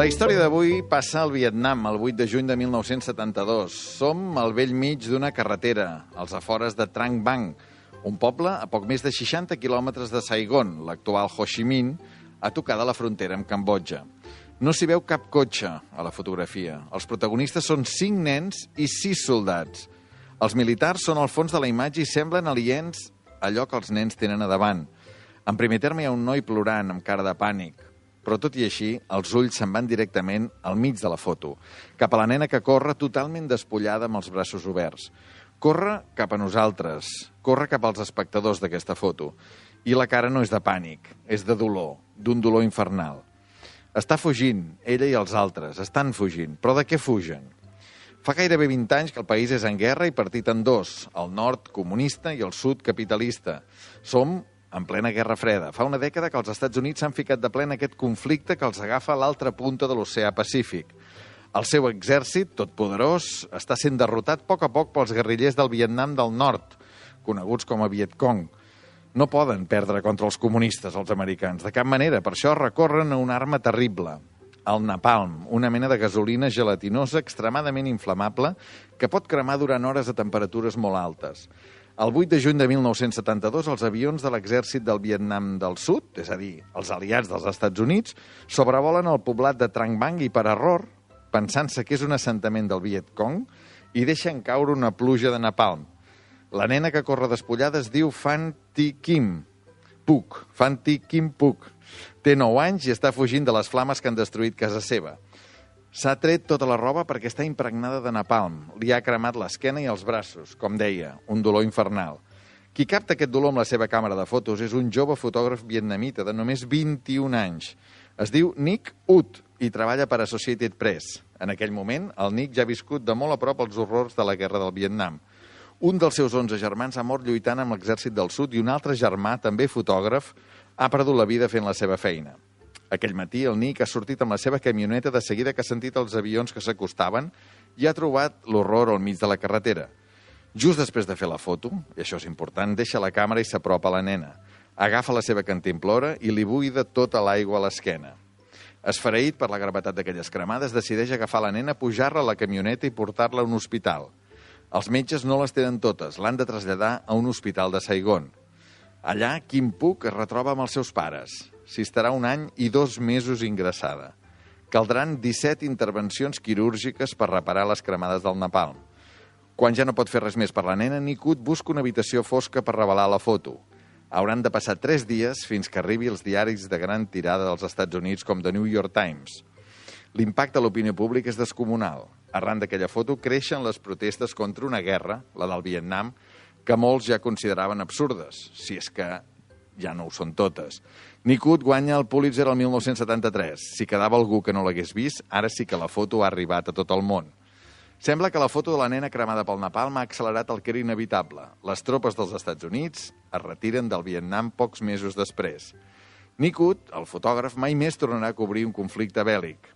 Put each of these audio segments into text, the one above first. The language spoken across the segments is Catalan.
La història d'avui passa al Vietnam, el 8 de juny de 1972. Som al vell mig d'una carretera, als afores de Trang Bang, un poble a poc més de 60 quilòmetres de Saigon, l'actual Ho Chi Minh, a tocar de la frontera amb Cambodja. No s'hi veu cap cotxe a la fotografia. Els protagonistes són cinc nens i sis soldats. Els militars són al fons de la imatge i semblen aliens allò que els nens tenen a davant. En primer terme hi ha un noi plorant amb cara de pànic. Però tot i així, els ulls se'n van directament al mig de la foto, cap a la nena que corre totalment despullada amb els braços oberts. Corre cap a nosaltres, corre cap als espectadors d'aquesta foto. I la cara no és de pànic, és de dolor, d'un dolor infernal. Està fugint, ella i els altres, estan fugint. Però de què fugen? Fa gairebé 20 anys que el país és en guerra i partit en dos, el nord comunista i el sud capitalista. Som en plena Guerra Freda. Fa una dècada que els Estats Units s'han ficat de plena aquest conflicte que els agafa a l'altra punta de l'oceà Pacífic. El seu exèrcit, tot poderós, està sent derrotat a poc a poc pels guerrillers del Vietnam del Nord, coneguts com a Vietcong. No poden perdre contra els comunistes, els americans, de cap manera. Per això recorren a una arma terrible, el napalm, una mena de gasolina gelatinosa extremadament inflamable que pot cremar durant hores a temperatures molt altes. El 8 de juny de 1972, els avions de l'exèrcit del Vietnam del Sud, és a dir, els aliats dels Estats Units, sobrevolen el poblat de Trang Bang i, per error, pensant-se que és un assentament del Viet Cong, i deixen caure una pluja de napalm. La nena que corre despullada es diu Fan Thi Kim Puk, Fan Thi Kim Puk. Té 9 anys i està fugint de les flames que han destruït casa seva. S'ha tret tota la roba perquè està impregnada de napalm. Li ha cremat l'esquena i els braços, com deia, un dolor infernal. Qui capta aquest dolor amb la seva càmera de fotos és un jove fotògraf vietnamita de només 21 anys. Es diu Nick Ut i treballa per Associated Press. En aquell moment, el Nick ja ha viscut de molt a prop els horrors de la guerra del Vietnam. Un dels seus 11 germans ha mort lluitant amb l'exèrcit del sud i un altre germà, també fotògraf, ha perdut la vida fent la seva feina. Aquell matí el Nick ha sortit amb la seva camioneta de seguida que ha sentit els avions que s'acostaven i ha trobat l'horror al mig de la carretera. Just després de fer la foto, i això és important, deixa la càmera i s'apropa a la nena. Agafa la seva cantimplora i li buida tota l'aigua a l'esquena. Esfereït per la gravetat d'aquelles cremades, decideix agafar la nena, pujar-la a la camioneta i portar-la a un hospital. Els metges no les tenen totes, l'han de traslladar a un hospital de Saigon. Allà, Kim Puk es retroba amb els seus pares s'hi estarà un any i dos mesos ingressada. Caldran 17 intervencions quirúrgiques per reparar les cremades del napalm. Quan ja no pot fer res més per la nena, Nikut busca una habitació fosca per revelar la foto. Hauran de passar tres dies fins que arribi els diaris de gran tirada dels Estats Units com The New York Times. L'impacte a l'opinió pública és descomunal. Arran d'aquella foto creixen les protestes contra una guerra, la del Vietnam, que molts ja consideraven absurdes, si és que ja no ho són totes. Nikut guanya el Pulitzer el 1973. Si quedava algú que no l'hagués vist, ara sí que la foto ha arribat a tot el món. Sembla que la foto de la nena cremada pel napalm ha accelerat el que era inevitable. Les tropes dels Estats Units es retiren del Vietnam pocs mesos després. Nikut, el fotògraf, mai més tornarà a cobrir un conflicte bèl·lic.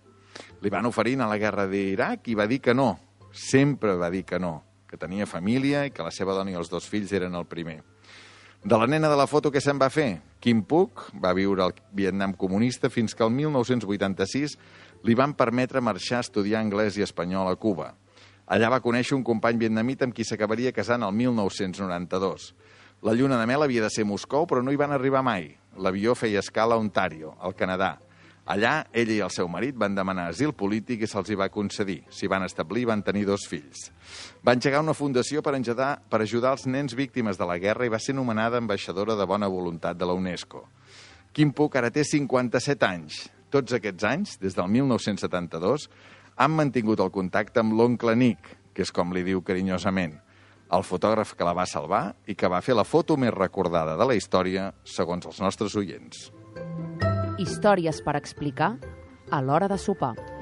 Li van oferir a la guerra d'Iraq i va dir que no. Sempre va dir que no, que tenia família i que la seva dona i els dos fills eren el primer. De la nena de la foto, què se'n va fer? Kim Puk va viure al Vietnam comunista fins que el 1986 li van permetre marxar a estudiar anglès i espanyol a Cuba. Allà va conèixer un company vietnamita amb qui s'acabaria casant el 1992. La lluna de mel havia de ser Moscou, però no hi van arribar mai. L'avió feia escala a Ontario, al Canadà. Allà, ella i el seu marit van demanar asil polític i se'ls hi va concedir. S'hi van establir i van tenir dos fills. Va engegar una fundació per, engegar, per ajudar els nens víctimes de la guerra i va ser nomenada ambaixadora de bona voluntat de la UNESCO. Kim Puc ara té 57 anys. Tots aquests anys, des del 1972, han mantingut el contacte amb l'oncle Nick, que és com li diu carinyosament, el fotògraf que la va salvar i que va fer la foto més recordada de la història, segons els nostres oients. Històries per explicar a l'hora de sopar.